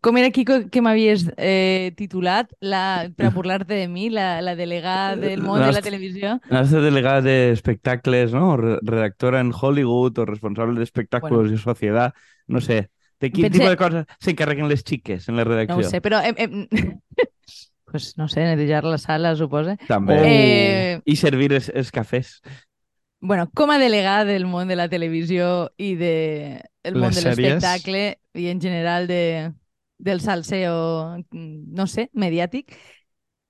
com era aquí co- que m'havies eh, titulat la, per a burlar-te de mi, la, la delegada del món de la televisió? Has de delegada de espectacles, ¿no? Re- redactora en Hollywood o responsable de espectáculos Bueno. y sociedad. No sé. ¿De qué Pensé- tipo de cosas se encarguen les chiques en la No redacció? ho sé, però... Em, em... pues no sé, netejar la sala, suposa. També. Eh, I servir els, els cafès. Bueno, com a delegada del món de la televisió i de el món Les de l'espectacle i en general de, del salseo, mm, no sé, mediàtic,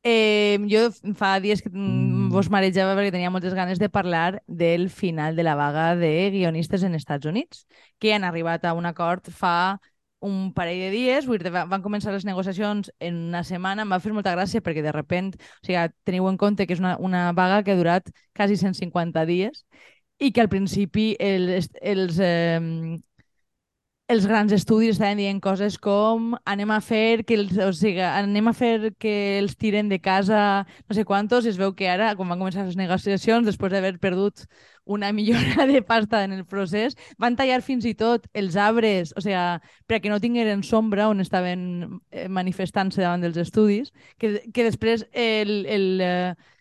eh, jo fa dies que mm, vos marejava perquè tenia moltes ganes de parlar del final de la vaga de guionistes en Estats Units, que han arribat a un acord fa un parell de dies, van començar les negociacions en una setmana, em va fer molta gràcia perquè de repent, o sigui, teniu en compte que és una, una vaga que ha durat quasi 150 dies i que al principi els, els, eh, els grans estudis estaven dient coses com anem a fer que els, o sigui, anem a fer que els tiren de casa no sé quantos, i es veu que ara, quan van començar les negociacions, després d'haver perdut una millora de pasta en el procés, van tallar fins i tot els arbres, o sigui, perquè no tingueren sombra on estaven eh, manifestant-se davant dels estudis, que, que després el, el, eh, el-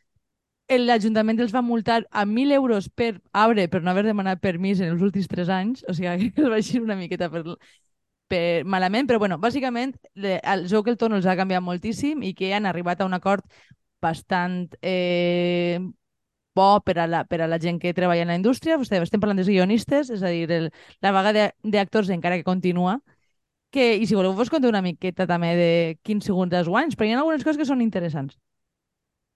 l'Ajuntament els va multar a 1.000 euros per arbre per no haver demanat permís en els últims 3 anys, o sigui que els va una miqueta per, per malament, però bueno, bàsicament el joc el tono els ha canviat moltíssim i que han arribat a un acord bastant eh, bo per a, la, per a la gent que treballa en la indústria. Vostè, estem parlant dels guionistes, és a dir, el, la vaga d'actors encara que continua, que, i si voleu vos conto una miqueta també de quins segons guanys, però hi ha algunes coses que són interessants.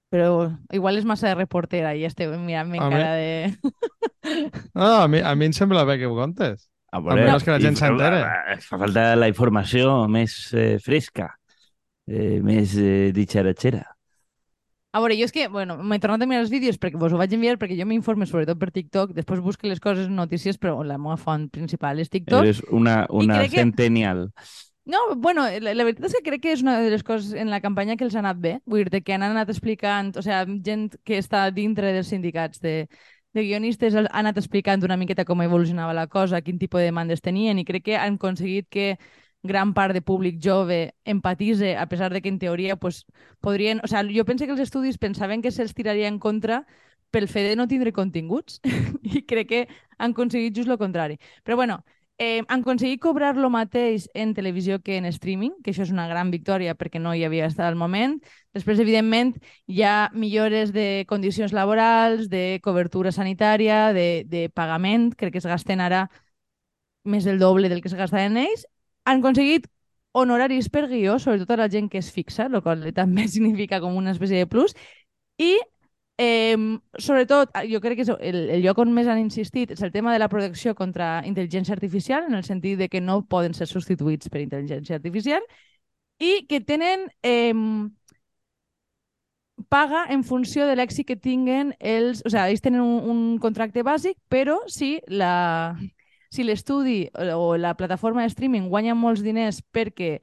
Però igual és massa de reportera i esteu mirant-me A en mi- cara de... No, a mi, a mi em sembla bé que ho contes. A Almenys que la gent s'entere. Fa falta la informació més eh, fresca, eh, més eh, ditxaratxera. A veure, jo és que, bueno, m'he tornat a mirar els vídeos perquè vos ho vaig enviar perquè jo m'informe sobretot per TikTok, després busco les coses notícies, però la meva font principal és TikTok. Eres una, una crec que- centennial. No, bueno, la, la veritat és que crec que és una de les coses en la campanya que els ha anat bé. Vull dir que han anat explicant, o sigui, gent que està dintre dels sindicats de, de guionistes ha anat explicant una miqueta com evolucionava la cosa, quin tipus de demandes tenien, i crec que han aconseguit que gran part de públic jove empatitze, a pesar de que en teoria pues, podrien... O sigui, jo penso que els estudis pensaven que se'ls tiraria en contra pel fet de no tindre continguts i crec que han aconseguit just el contrari. Però bueno, eh, han aconseguit cobrar lo mateix en televisió que en streaming, que això és una gran victòria perquè no hi havia estat al moment. Després, evidentment, hi ha millores de condicions laborals, de cobertura sanitària, de, de pagament. Crec que es gasten ara més del doble del que es gastaven ells. Han aconseguit honoraris per guió, sobretot a la gent que es fixa, el qual també significa com una espècie de plus. I Eh, sobretot, jo crec que és el, el lloc on més han insistit és el tema de la protecció contra intel·ligència artificial, en el sentit de que no poden ser substituïts per intel·ligència artificial, i que tenen eh, paga en funció de l'èxit que tinguen els... O sigui, ells tenen un, un contracte bàsic, però si la si l'estudi o la plataforma de streaming guanya molts diners perquè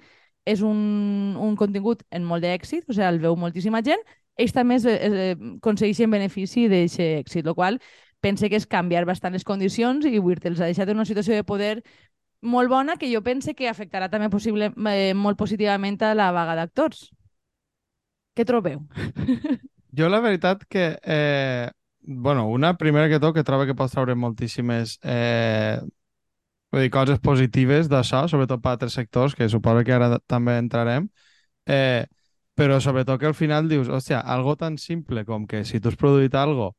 és un, un contingut en molt d'èxit, o sigui, el veu moltíssima gent, ells també es, es, eh, aconsegueixen benefici d'aquest èxit, el qual pense que és canviar bastant les condicions i vull dir, els ha deixat en una situació de poder molt bona que jo pense que afectarà també possible, eh, molt positivament a la vaga d'actors. Què trobeu? Jo la veritat que, eh, bueno, una primera que tot que trobo que pots treure moltíssimes eh, vull dir, coses positives d'això, sobretot per altres sectors, que suposo que ara també entrarem, eh, però sobretot que al final dius, hòstia, algo tan simple com que si tu has produït algo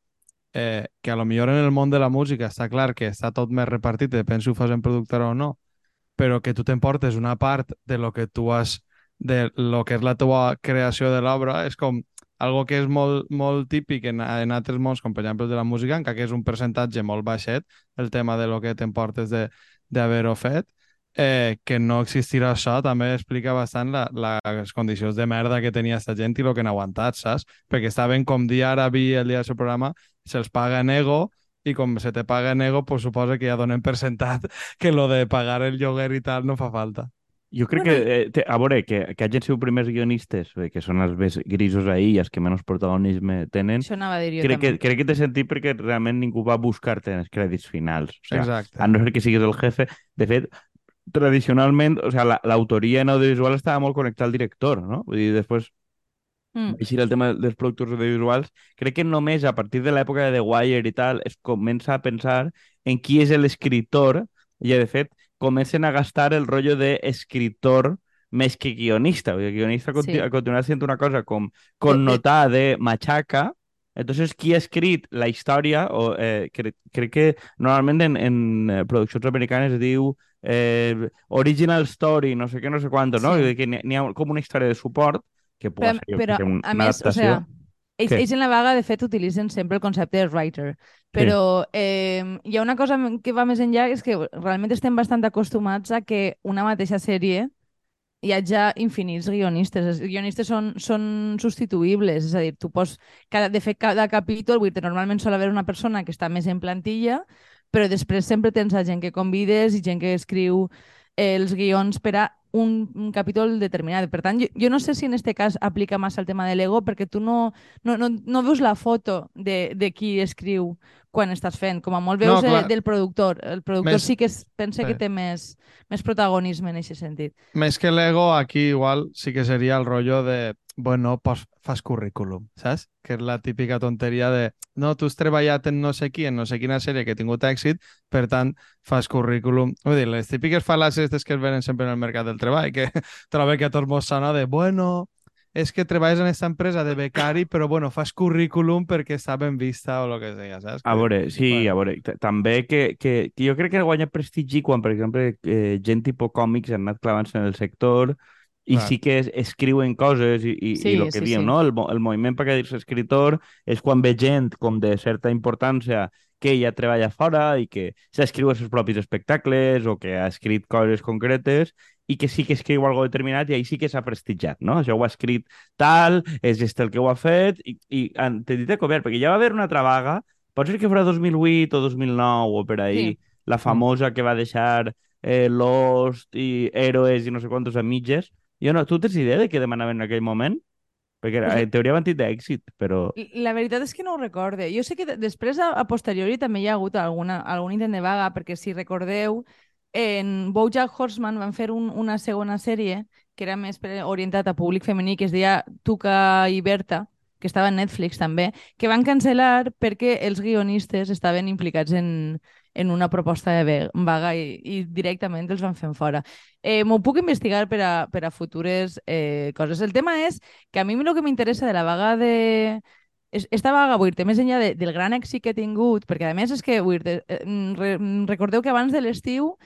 eh, que a lo millor en el món de la música està clar que està tot més repartit, depèn si ho fas en productora o no, però que tu t'emportes una part de lo que tu has de lo que és la teva creació de l'obra és com algo que és molt, molt típic en, en altres mons, com per exemple de la música, encara que és un percentatge molt baixet, el tema de lo que t'emportes d'haver-ho fet, eh, que no existirà això també explica bastant la, la, les condicions de merda que tenia esta gent i el que han aguantat, saps? Perquè estaven com dia ara vi el dia del seu programa, se'ls paga en ego i com se te paga en ego, pues suposa que ja donen per sentat que lo de pagar el lloguer i tal no fa falta. Jo crec Bueno, que, eh, te, a veure, que, que hagin sigut primers guionistes, eh, que són els més grisos ahí i els que menys protagonisme tenen, Això anava a dir jo crec que, també. crec que té sentit perquè realment ningú va buscar-te en els crèdits finals. O sigui, Exacte. a no ser que siguis el jefe. De fet, tradicionalment, o sea, la- l'autoria en audiovisual estava molt connectada al director, no? Vull dir, després Mm. així el tema dels productors audiovisuals, crec que només a partir de l'època de The Wire i tal es comença a pensar en qui és l'escriptor i, de fet, comencen a gastar el rotllo d'escriptor més que guionista. Vull dir, guionista Sí. sí. continua sent una cosa com connotada de machaca, entonces, qui ha escrit la història, o, eh, crec, crec que normalment en, en eh, produccions americanes es diu eh, original story, no sé què, no sé quantos, no? Sí. Dir Que n'hi ha com una història de suport que pot ser però que una a més, o adaptació. sea, ells, ells en la vaga, de fet, utilitzen sempre el concepte de writer. Però eh, hi ha una cosa que va més enllà, és que realment estem bastant acostumats a que una mateixa sèrie hi hagi infinits guionistes. Els guionistes són, són substituïbles, és a dir, tu pots... Cada, de fet, cada capítol, vull dir, normalment sol haver una persona que està més en plantilla, però després sempre tens a gent que convides i gent que escriu eh, els guions per a un, un capítol determinat. Per tant, jo, jo no sé si en este cas aplica massa el tema de l'ego, perquè tu no, no, no, no veus la foto de, de qui escriu quan estàs fent. Com a molt veus no, clar. del productor. El productor Més- sí que es, pensa Sí. que té més, més protagonisme en aquest sentit. Més que l'ego, aquí igual sí que seria el rotllo de, bueno, pues fas currículum, saps? Que és la típica tonteria de, no, tu has treballat en no sé qui, en no sé quina sèrie que ha tingut èxit, per tant, fas currículum. Vull dir, les típiques fal·làcies que es venen sempre en el mercat del treball, que trobo que a tots mos sona de, bueno, és que treballes en aquesta empresa de becari, però bueno, fas currículum perquè està ben vista o el que sigui, saps? A veure, sí, bueno. a veure, també que, que, que jo crec que guanya prestigi quan, per exemple, eh, gent tipus còmics han anat clavant-se en el sector i Clar. sí que es, escriuen coses i, i, Sí, i el que sí, diem, sí. no? El, el moviment per dir-se escritor és quan ve gent com de certa importància que ja treballa fora i que s'escriu els seus propis espectacles o que ha escrit coses concretes i que sí que escriu algo determinat i ahí sí que s'ha prestigiat, no? Això ho ha escrit tal, és este el que ho ha fet i, i han- t'he dit de copiar, perquè ja va haver una altra vaga, pot ser que fora 2008 o 2009 o per ahí, Sí. la famosa que va deixar eh, Lost i Héroes i no sé quantos a mitges. Jo no, tu tens idea de què demanaven en aquell moment? Perquè Pues- en teoria van tindre èxit, però... La veritat és que no ho recorde. Jo sé que de- després, a, a posteriori, també hi ha hagut alguna, algun intent de vaga, perquè si recordeu, en Bojack Horseman van fer un, una segona sèrie que era més orientat a públic femení, que es deia Tuca i Berta, que estava a Netflix també, que van cancel·lar perquè els guionistes estaven implicats en, en una proposta de vaga i, i directament els van fer fora. Eh, M'ho puc investigar per a, per a futures eh, coses. El tema és que a mi el que m'interessa de la vaga de... es- Esta vaga, vull dir més enllà de, del gran èxit que ha tingut, perquè a més és que, vull dir eh, mm, re, mm, recordeu que abans de l'estiu,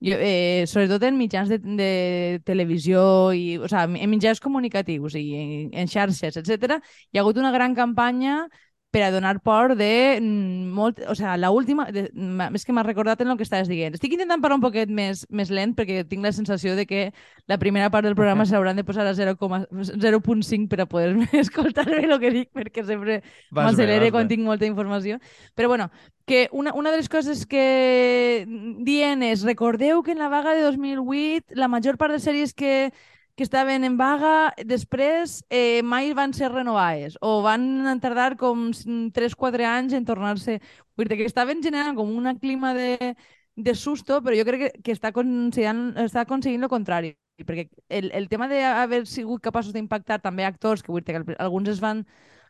eh, sobretot en mitjans de, de televisió, i, o sigui, en mitjans comunicatius i en, en xarxes, etc, hi ha hagut una gran campanya per a donar por de mm, molt... O sigui, la última... De, m'ha- és que m'ha recordat en el que estaves dient. Estic intentant parlar un poquet més, més lent perquè tinc la sensació de que la primera part del programa s'hauran de posar a 0,5 per a poder escoltar-me el que dic perquè sempre bé, vas quan bé. tinc molta informació. Però bueno, que una, una de les coses que dient és, recordeu que en la vaga de 2008 la major part de sèries que, que estaven en vaga després eh, mai van ser renovades o van tardar com 3-4 anys en tornar-se... Vull dir que estaven generant com un clima de, de susto, però jo crec que, que està, està aconseguint el contrari. Perquè el, el tema d'haver sigut capaços d'impactar també actors, que vull dir que al- alguns es van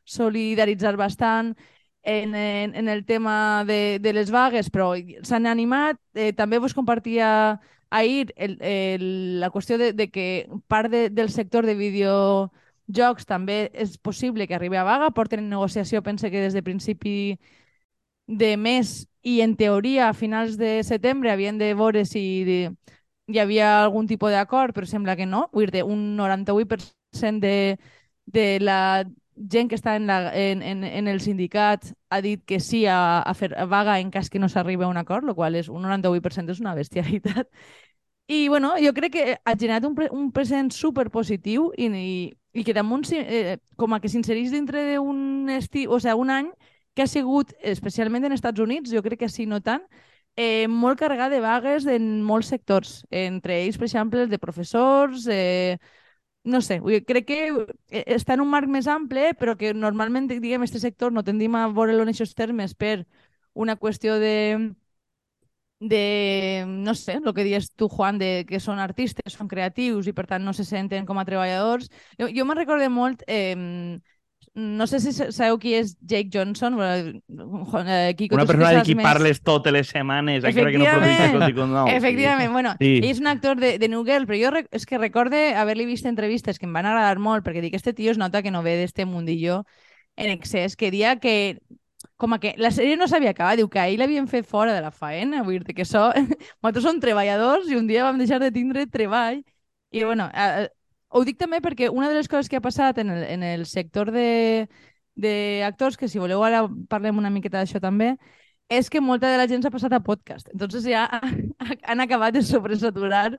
solidaritzar bastant en, en, en el tema de, de les vagues, però s'han animat. Eh, també vos compartia ahir el, el, la qüestió de, de que part de, del sector de videojocs també és possible que arribi a vaga, porten en negociació, pense que des de principi de mes i en teoria a finals de setembre havien de veure si de, hi havia algun tipus d'acord, però sembla que no. Vull dir un 98% de, de la gent que està en, la, en, en, en el sindicat ha dit que sí a, a fer vaga en cas que no s'arribi a un acord, el qual és un 98% és una bestialitat. I bueno, jo crec que ha generat un, un present super positiu i, i, i que damunt eh, com a que s'inserís dintre d'un estiu, o sigui, un any que ha sigut, especialment en Estats Units, jo crec que sí, no tant, eh, molt carregat de vagues en molts sectors, entre ells, per exemple, de professors, eh, no sé, crec que eh, està en un marc més ample, però que normalment, diguem, este sector no tendim a veure-lo en aquests termes per una qüestió de de, no sé, el que dius tu, Juan, de que són artistes, són creatius i per tant no se senten com a treballadors. Jo, jo me'n recordé molt, eh, no sé si sabeu qui és Jake Johnson. Bueno, eh, Kiko, Una sí que persona de qui més. parles totes les setmanes, encara que no produïssis Efectivament. tot i com no. Efectivament, bueno, Sí. ell és un actor de, de New Girl, però jo és que recorde haver-li vist entrevistes que em van agradar molt, perquè dic, este tio es nota que no ve d'este mundillo en excés, que dia que com que la sèrie no s'havia acabat, diu que a ell l'havien fet fora de la faena, vull dir que això, nosaltres som treballadors i un dia vam deixar de tindre treball i bueno, eh, eh, ho dic també perquè una de les coses que ha passat en el, en el sector de, de actors, que si voleu ara parlem una miqueta d'això també, és que molta de la gent s'ha passat a podcast. Entonces ja han acabat de sobresaturar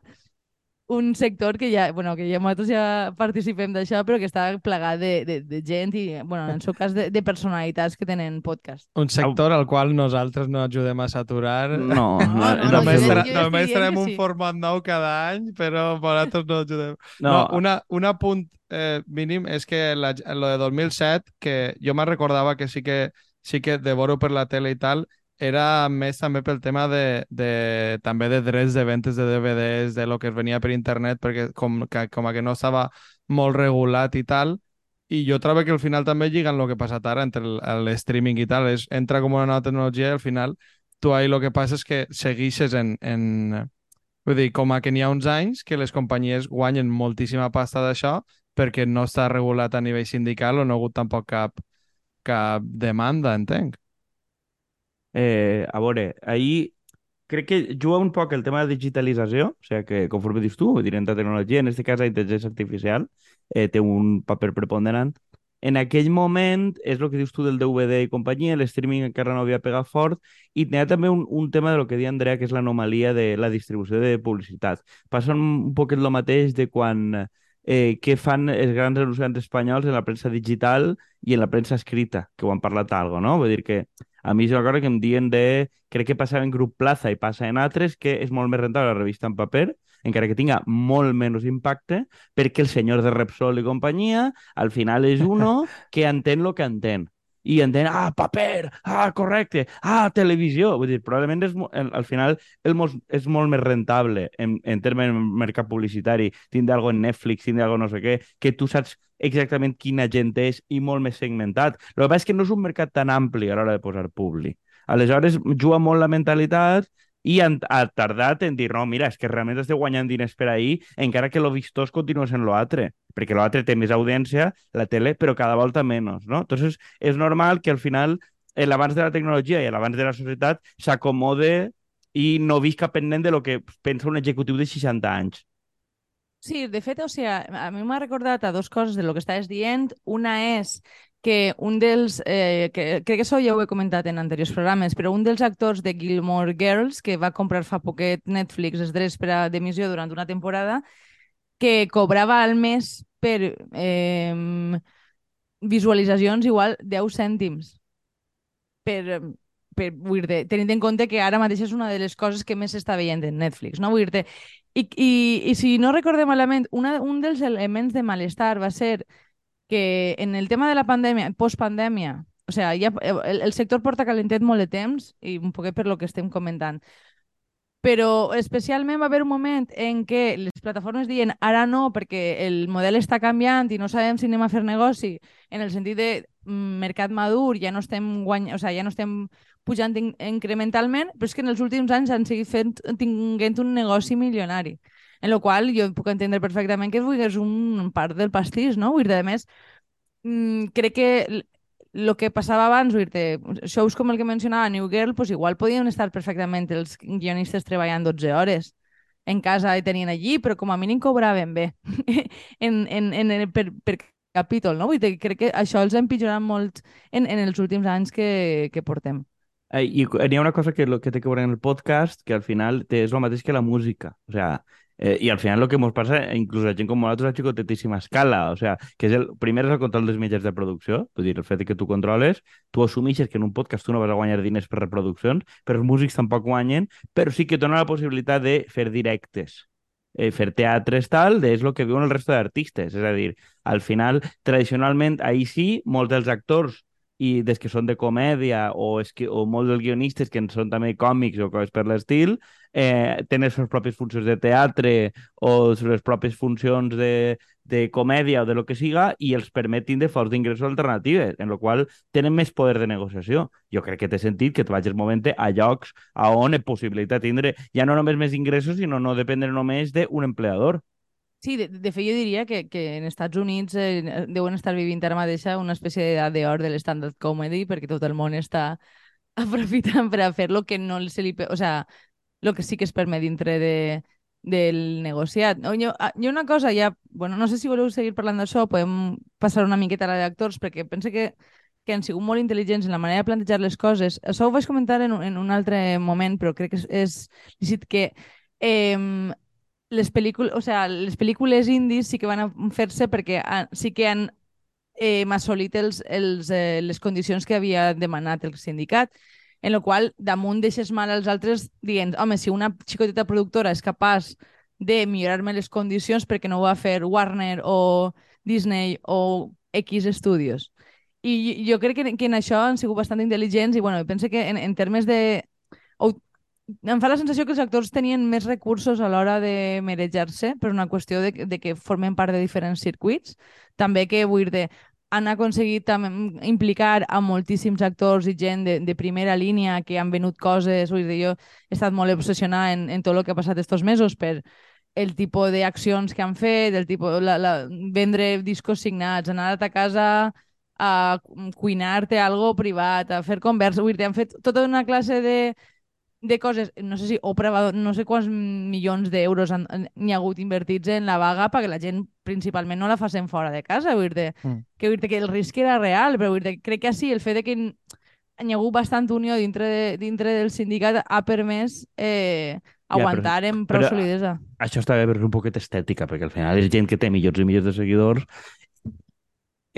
un sector que ja, bueno, que ja nosaltres ja participem d'això, però que està plegat de, de, de gent i, bueno, en el seu cas, de, de personalitats que tenen podcast. Un sector al qual nosaltres no ajudem a saturar. No, No, no, no, només tra jo només traiem un sí. format nou cada any, però vosaltres no ajudem. No, No, una, un apunt eh, mínim és que la, lo de 2007, que jo me recordava que sí que sí que de veure per la tele i tal, era més també pel tema de, de també de drets de ventes de DVDs, de lo que venia per internet, perquè com que, com que no estava molt regulat i tal, i jo trobo que al final també lliguen el que ha passat ara entre l'streaming i tal, és, entra com una nova tecnologia i al final tu ahí el que passa és que seguixes en, en, Vull dir, com a que n'hi ha uns anys que les companyies guanyen moltíssima pasta d'això perquè no està regulat a nivell sindical o no ha hagut tampoc cap, cap demanda, entenc. Eh, a veure, ahir crec que juga un poc el tema de digitalització, o sigui que conforme dius tu, dir, la tecnologia, en aquest cas la intel·ligència artificial, eh, té un paper preponderant. En aquell moment, és el que dius tu del DVD i companyia, l'streaming encara no havia pegat fort, i hi ha també un, un tema de lo que deia Andrea, que és l'anomalia de la distribució de publicitat. Passa un, poquet el mateix de quan eh, què fan els grans anunciants espanyols en la premsa digital i en la premsa escrita, que ho han parlat algo, no? Vull dir que a mi és una que em diuen de... Crec que passava en Grup Plaza i passa en altres, que és molt més rentable la revista en paper, encara que tinga molt menys impacte, perquè el senyor de Repsol i companyia al final és uno que entén el que entén. I entén, ah, paper, ah, correcte, ah, televisió. Vull dir, probablement és, al final el és molt més rentable en, en termes de mercat publicitari tindre alguna en Netflix, tindre alguna no sé què, que tu saps exactament quina gent és i molt més segmentat. El que passa és que no és un mercat tan ampli a l'hora de posar publi. Aleshores, juga molt la mentalitat i han, ha tardat en dir, no, mira, és que realment esteu guanyant diners per ahir, encara que lo vistós continua sent l'altre, perquè l'altre té més audiència, la tele, però cada volta menys, no? Entonces, és normal que al final l'abans de la tecnologia i l'abans de la societat s'acomode i no visca pendent de lo que pensa un executiu de 60 anys. Sí, de fet, o sigui, a mi m'ha recordat a dos coses de lo que estaves dient. Una és que un dels, eh, que crec que això ja ho he comentat en anteriors programes, però un dels actors de Gilmore Girls, que va comprar fa poquet Netflix els drets per a d'emissió durant una temporada, que cobrava al mes per eh, visualitzacions igual 10 cèntims. Per, per, vull dir tenint en compte que ara mateix és una de les coses que més s'està veient en Netflix, no? Vull dir i, i, I si no recorde malament, una, un dels elements de malestar va ser que en el tema de la pandèmia, postpandèmia, o sigui, ja, el, el sector porta calentet molt de temps i un poquet per lo que estem comentant. Però especialment va haver un moment en què les plataformes diuen ara no perquè el model està canviant i no sabem si anem a fer negoci en el sentit de mm, mercat madur, ja no estem guany... o sigui, ja no estem pujant in incrementalment, però és que en els últims anys han seguit fent, tinguent un negoci milionari. En la qual jo puc entendre perfectament que és un part del pastís, no? Vull dir, a més, mm, crec que el que passava abans, vull dir shows com el que mencionava New Girl, pues igual podien estar perfectament els guionistes treballant 12 hores en casa i tenien allí, però com a mínim cobraven bé en, en, en, per, per capítol, no? Vull dir, crec que això els ha empitjorat molt en, en els últims anys que, que portem. Eh, I hi ha una cosa que, lo que té que veure en el podcast que al final té, és el mateix que la música. O sea, eh, I al final el que ens passa, inclús a gent com nosaltres, a xicotetíssima escala. O sea, que és el, primer és el control dels mitjans de producció, vull dir, el fet que tu controles, tu assumixes que en un podcast tu no vas a guanyar diners per reproduccions, però els músics tampoc guanyen, però sí que et dona la possibilitat de fer directes eh, fer teatres tal, és el que viuen el resto d'artistes. És a dir, al final, tradicionalment, ahir sí, molts dels actors i des que són de comèdia o, és que, o molts dels guionistes que són també còmics o coses per l'estil, eh, tenen les seves pròpies funcions de teatre o les pròpies funcions de, de comèdia o de lo que siga i els permetin de fonts d'ingressos alternatives, en la qual tenen més poder de negociació. Jo crec que té sentit que tu vagis movent a llocs a on és possibilitat tindre ja no només més ingressos, sinó no dependre només d'un empleador. Sí, de, de fet jo diria que, que en Estats Units eh, deuen estar vivint ara mateix una espècie d'edat d'or de l'stand-up comedy perquè tot el món està aprofitant per a fer lo que no se li... O sea, lo que sí que es permet dintre de, del negociat. Jo, hi ha una cosa ja... Bueno, no sé si voleu seguir parlant d'això, podem passar una miqueta a la d'actors, perquè pense que, que han sigut molt intel·ligents en la manera de plantejar les coses. Això ho vaig comentar en, en un altre moment, però crec que és, és lícit que eh, les pel·lícules, o sea, les pel·lícules indis sí que van fer-se perquè han, sí que han eh, assolit els, els, eh, les condicions que havia demanat el sindicat, en la qual damunt deixes mal als altres dient, home, si una xicoteta productora és capaç de millorar-me les condicions perquè no ho va fer Warner o Disney o X Studios. I jo crec que, que en això han sigut bastant intel·ligents i bueno, penso que en, en termes de em fa la sensació que els actors tenien més recursos a l'hora de merejar-se per una qüestió de, de que formen part de diferents circuits. També que, vull dir, han aconseguit també implicar a moltíssims actors i gent de, de primera línia que han venut coses. Vull dir, jo he estat molt obsessionada en, en tot el que ha passat estos mesos per el tipus d'accions que han fet, el tipus, la, la, vendre discos signats, anar a ta casa a cuinar-te algo privat, a fer conversa. Vull dir, han fet tota una classe de, de coses, no sé si Oprah va, no sé quants milions d'euros n'hi ha hagut invertits en la vaga perquè la gent principalment no la facin fora de casa, vull dir mm. que, vull dir que el risc era real, però vull dir crec que sí, el fet de que hi ha hagut bastant unió dintre, de, dintre del sindicat ha permès eh, aguantar ja, però, en prou però, solidesa. Això està bé, però és un poquet estètica, perquè al final és gent que té milions i milions de seguidors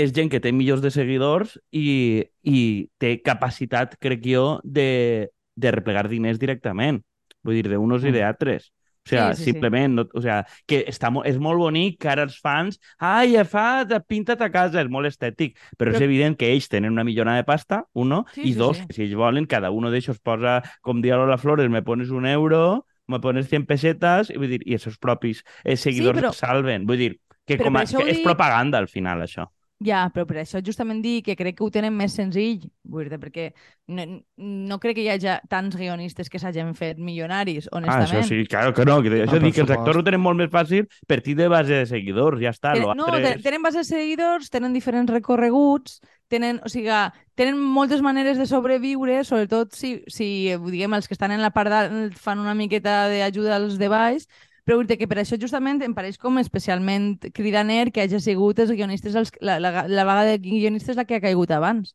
és gent que té milions de seguidors i, i té capacitat, crec jo, de, de replegar diners directament. Vull dir, d'unos mm. i d'altres. O sigui, sí, sí, simplement, sí. No, o sigui, que està, és molt bonic que ara els fans, ai, ja fa, pinta't a casa, és molt estètic, però, però, és evident que ells tenen una millona de pasta, uno, sí, i sí, dos, sí. si ells volen, cada uno d'ells posa, com dia la Flores, me pones un euro, me pones 100 pesetes, i vull dir, i els seus propis eh, seguidors sí, però... salven. Vull dir, que, com a, que és propaganda al final, això. Ja, però per això justament dir que crec que ho tenen més senzill, vull dir, perquè no, no crec que hi hagi tants guionistes que s'hagin fet milionaris, honestament. Ah, això sí, claro que no. Que això no, dic que els actors ho tenen molt més fàcil per ti de base de seguidors, ja està. Ten, no, altres... tenen base de seguidors, tenen diferents recorreguts, tenen, o sigui, tenen moltes maneres de sobreviure, sobretot si, si diguem, els que estan en la part dalt fan una miqueta d'ajuda als de baix, però dir que per això justament em pareix com especialment cridaner que hagi sigut els guionistes, els, la, la, la vaga de guionistes la que ha caigut abans.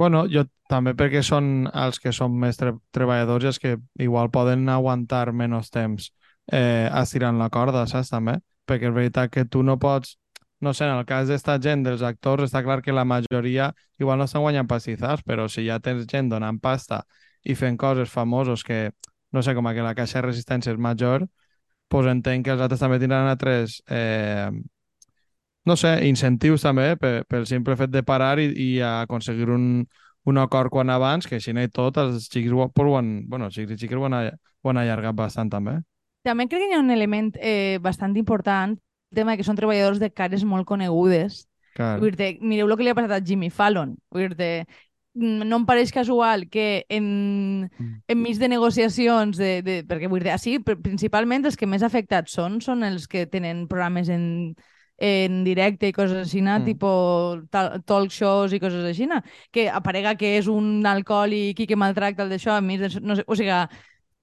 Bueno, jo també perquè són els que són més tre treballadors i els que igual poden aguantar menys temps eh, estirant la corda, saps, també? Perquè és veritat que tu no pots... No sé, en el cas d'esta gent, dels actors, està clar que la majoria igual no estan guanyant pastissars, però si ja tens gent donant pasta i fent coses famosos que no sé, com que la caixa de resistència és major, pues entenc que els altres també tindran altres, eh, no sé, incentius també per, pel simple fet de parar i, i aconseguir un, un acord quan abans, que si no hi tot, els ho han, bueno, els xics i xiques ho han, ho han allargat bastant també. També crec que hi ha un element eh, bastant important, el tema que són treballadors de cares molt conegudes. Clar. Mireu el que li ha passat a Jimmy Fallon. Vull dir no em pareix casual que en, mm. enmig de negociacions, de, de, perquè vull dir, sí, principalment els que més afectats són són els que tenen programes en, en directe i coses així, mm. tipus talk shows i coses així, que aparega que és un alcohòlic i que maltracta el d'això, enmig de, no sé, o sigui,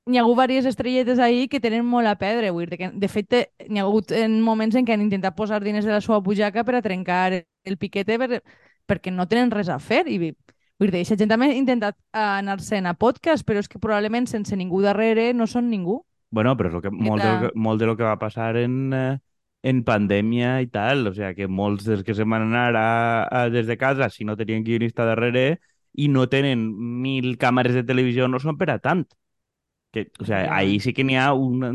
hi ha hagut diverses estrelletes ahí que tenen molt a perdre. Vull dir que, de fet, hi ha hagut en moments en què han intentat posar diners de la seva butxaca per a trencar el piquete per, perquè no tenen res a fer. I Vull dir, aquesta gent també ha intentat eh, anar-se'n a podcast, però és que probablement sense ningú darrere no són ningú. Bueno, però és lo que, molt, de lo que, molt de lo que va passar en, eh, en pandèmia i tal. O sigui, que molts dels que se van anar a, a, des de casa, si no tenien guionista darrere i no tenen mil càmeres de televisió, no són per a tant. Que, o sigui, ja. ahí sí que n'hi ha una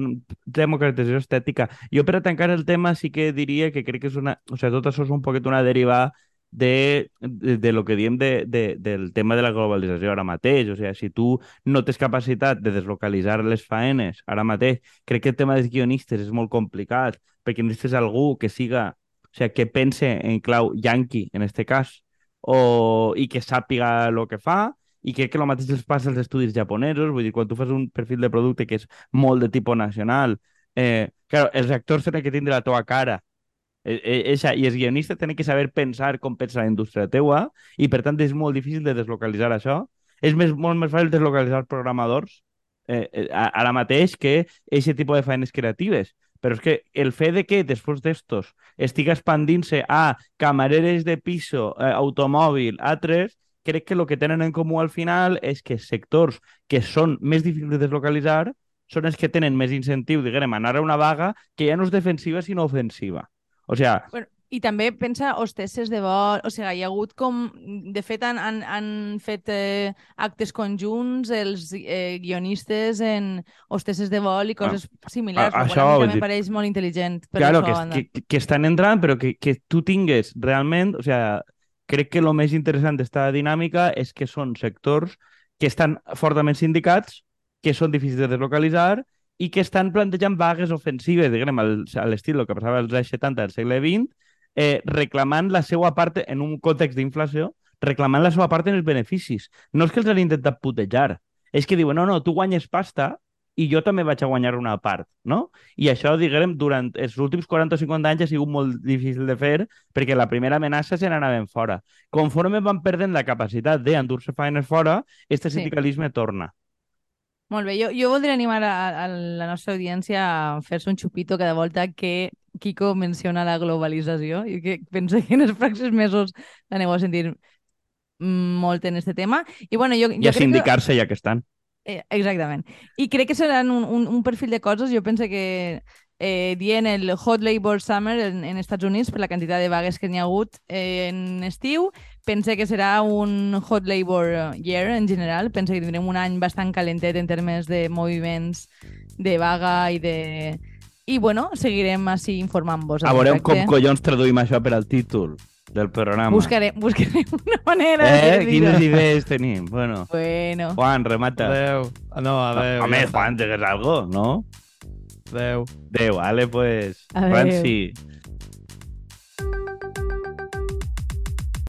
democratització estètica. Jo per a tancar el tema sí que diria que crec que és una... O sigui, tot això és un poquet una deriva de, de, de lo que diem de, de, del tema de la globalització ara mateix. O sigui, si tu no tens capacitat de deslocalitzar les faenes ara mateix, crec que el tema dels guionistes és molt complicat, perquè necessites algú que siga, o sigui, que pense en clau yankee, en este cas, o, i que sàpiga el que fa, i crec que el mateix els passa als estudis japonesos, vull dir, quan tu fas un perfil de producte que és molt de tipus nacional, eh, claro, els actors tenen que tindre la teva cara Eixa, I els guionistes tenen que saber pensar com pensa la indústria teua i, per tant, és molt difícil de deslocalitzar això. És més, molt més fàcil deslocalitzar programadors eh, eh, ara mateix que aquest tipus de feines creatives. Però és que el fet de que després d'estos estiga expandint-se a camareres de piso, eh, automòbil, altres, crec que el que tenen en comú al final és que sectors que són més difícils de deslocalitzar són els que tenen més incentiu, diguem, anar a una vaga que ja no és defensiva sinó ofensiva. O sea... Bueno, i també pensa hostesses de vol, o sigui, hi ha hagut com... De fet, han, han, han fet eh, actes conjunts els eh, guionistes en hostesses de vol i coses ah, similars. A, això mi dir... pareix molt intel·ligent. Per claro, que, que, que estan entrant, però que, que tu tingues realment... O sea, crec que el més interessant d'esta dinàmica és que són sectors que estan fortament sindicats, que són difícils de deslocalitzar i que estan plantejant vagues ofensives, diguem, a l'estil que passava als anys 70 del segle XX, eh, reclamant la seva part, en un context d'inflació, reclamant la seva part en els beneficis. No és que els han intentat putejar, és que diuen, no, no, tu guanyes pasta i jo també vaig a guanyar una part, no? I això, diguem, durant els últims 40 o 50 anys ha sigut molt difícil de fer perquè la primera amenaça se n'anaven fora. Conforme van perdent la capacitat d'endur-se feines fora, este sindicalisme sí. torna. Molt bé, jo, jo voldria animar a, a la nostra audiència a fer-se un xupito cada volta que Kiko menciona la globalització i que penso que en els pròxims mesos l'aneu a sentir molt en aquest tema. I, bueno, jo, jo I a sindicar-se que... ja que estan. Eh, exactament. I crec que seran un, un, un perfil de coses. Jo penso que eh, dient el Hot Labor Summer en, en Estats Units per la quantitat de vagues que n'hi ha hagut eh, en estiu. Pense que serà un Hot Labor Year en general. Pense que tindrem un any bastant calentet en termes de moviments de vaga i de... I, bueno, seguirem així informant-vos. A veure com collons traduïm això per al títol del programa. Buscarem, buscarem una manera eh, de Quines idees tenim? Bueno. bueno. Juan, remata. Adeu. No, adeu. Home, Juan, digues algo, no? Adeu. Adeu, vale, pues. Adeu. Franci.